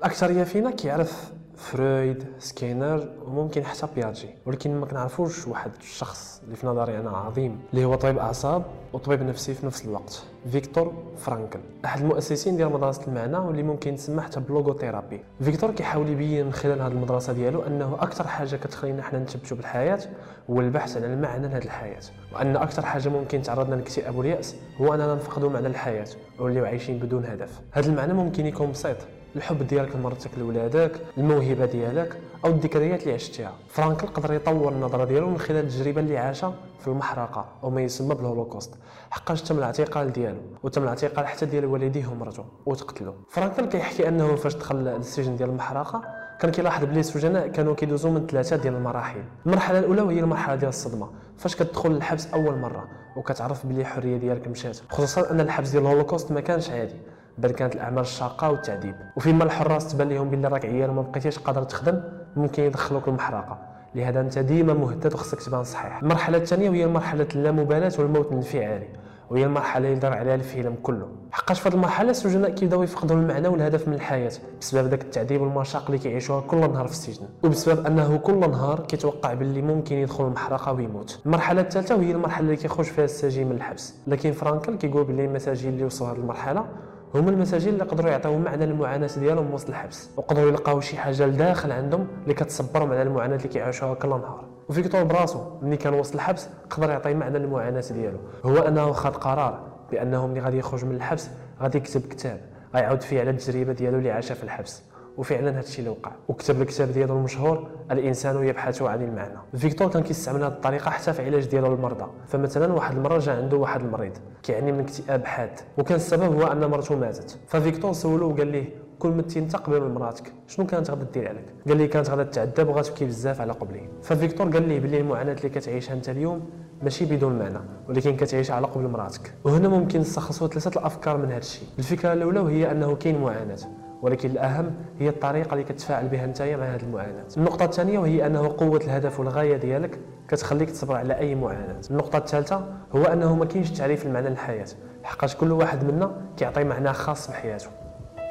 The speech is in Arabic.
الاكثريه فينا كيعرف فرويد سكينر وممكن حتى بياجي. ولكن ما كنعرفوش واحد الشخص اللي في نظري أنا عظيم اللي هو طبيب أعصاب وطبيب نفسي في نفس الوقت فيكتور فرانكل. أحد المؤسسين ديال مدرسة المعنى واللي ممكن تسمى حتى ب logotherapy. فيكتور كيحاول يبين من خلال هذه المدرسة ديالو أنه أكثر حاجة كتخلينا حنا نثبتوا بالحياة هو البحث على المعنى لهذه الحياة. وأن أكثر حاجة ممكن تعرضنا للاكتئاب واليأس هو أننا نفقدوا معنى الحياة ونوليو عايشين بدون هدف. هذا المعنى ممكن يكون بسيط. الحب ديالك لمرتك لولادك الموهبة ديالك أو الذكريات اللي عشتيها. فرانكل قدر يطور النظرة ديالو من خلال التجربة اللي عاشها في المحرقة أو ما يسمى بالهولوكوست. حقاش تم الاعتقال ديالو وتم الاعتقال حتى ديال والديه ومرته وتقتلوا فرانكل كيحكي أنه فاش دخل للسجن ديال المحرقة كان كيلاحظ بلي السجناء كانوا كيدوزوا من ثلاثة ديال المراحل. المرحلة الأولى وهي المرحلة ديال الصدمة. فاش كتدخل للحبس أول مرة وكتعرف بلي الحريه ديالك مشات. خصوصا أن الحبس ديال الهولوكوست ما كانش عادي. بل كانت الأعمال الشاقه والتعذيب. وفيما الحراس تبان لهم بلي راك عيان وما بقيتيش قادر تخدم ممكن يدخلوك المحرقة. لهذا أنت ديما مهدد وخصك تبان صحيح. المرحلة الثانية وهي مرحلة اللامبالاة والموت الانفعالي وهي المرحلة اللي دار عليها الفيلم كله. حقاش في هذه المرحلة السجناء كيبداو يفقدوا المعنى والهدف من الحياة بسبب ذاك التعذيب والمشاق اللي كيعيشوها كل نهار في السجن. وبسبب أنه كل نهار كيتوقع باللي ممكن يدخل المحرقة ويموت. المرحلة الثالثة وهي المرحلة اللي كيخرج فيها السجين من الحبس. لكن فرانكل كيقول باللي المساجين اللي وصلوا هذه المرحلة هما المساجين اللي قدروا يعطيو معنى للمعاناة ديالهم وسط الحبس وقدروا يلقاو شي حاجة لداخل عندهم اللي كتصبرهم على المعاناه اللي كيعيشوها كل نهار. وفيكتور براسو ملي كان وسط الحبس قدر يعطي معنى للمعاناة ديالو. هو أنه خد قرار بأنه ملي غادي يخرج من الحبس غادي يكتب كتاب غيعاود فيه على التجربة ديالو اللي عاشها في الحبس. وفعلا هذا الشيء اللي وقع. وكتب الكتاب ديالو المشهور الإنسان يبحث عن المعنى. فيكتور كان كيستعمل هذه الطريقة حتى في علاج ديالو للمرضى فمثلا واحد المرة جا عنده واحد المريض كيعاني من اكتئاب حاد. وكان السبب هو أن مرته ماتت. ففيكتور سولو وقال ليه كون متي انت قبل من مراتك شنو كانت غادا دير مراتك؟ قال ليه كانت غادا تعذب وغتبكي بزاف على قبلي. ففيكتور قال ليه بلي المعاناة اللي كتعيشها أنت اليوم ماشي بدون معنى ولكن كتعيش على قبل مراتك. وهنا ممكن نستخلصوا ثلاثة الأفكار من هذا الشيء. الفكرة الأولى وهي أنه كاين معاناة. ولكن الأهم هي الطريقة اللي كتفاعل بها أنت مع هذه المعاناة. النقطة الثانية وهي أنه قوة الهدف والغاية ديالك كتخليك تصبر على أي معاناة. النقطة الثالثة هو أنه ما كاينش تعريف المعنى للحياه حقاش كل واحد منا كيعطي معنى خاص بحياته.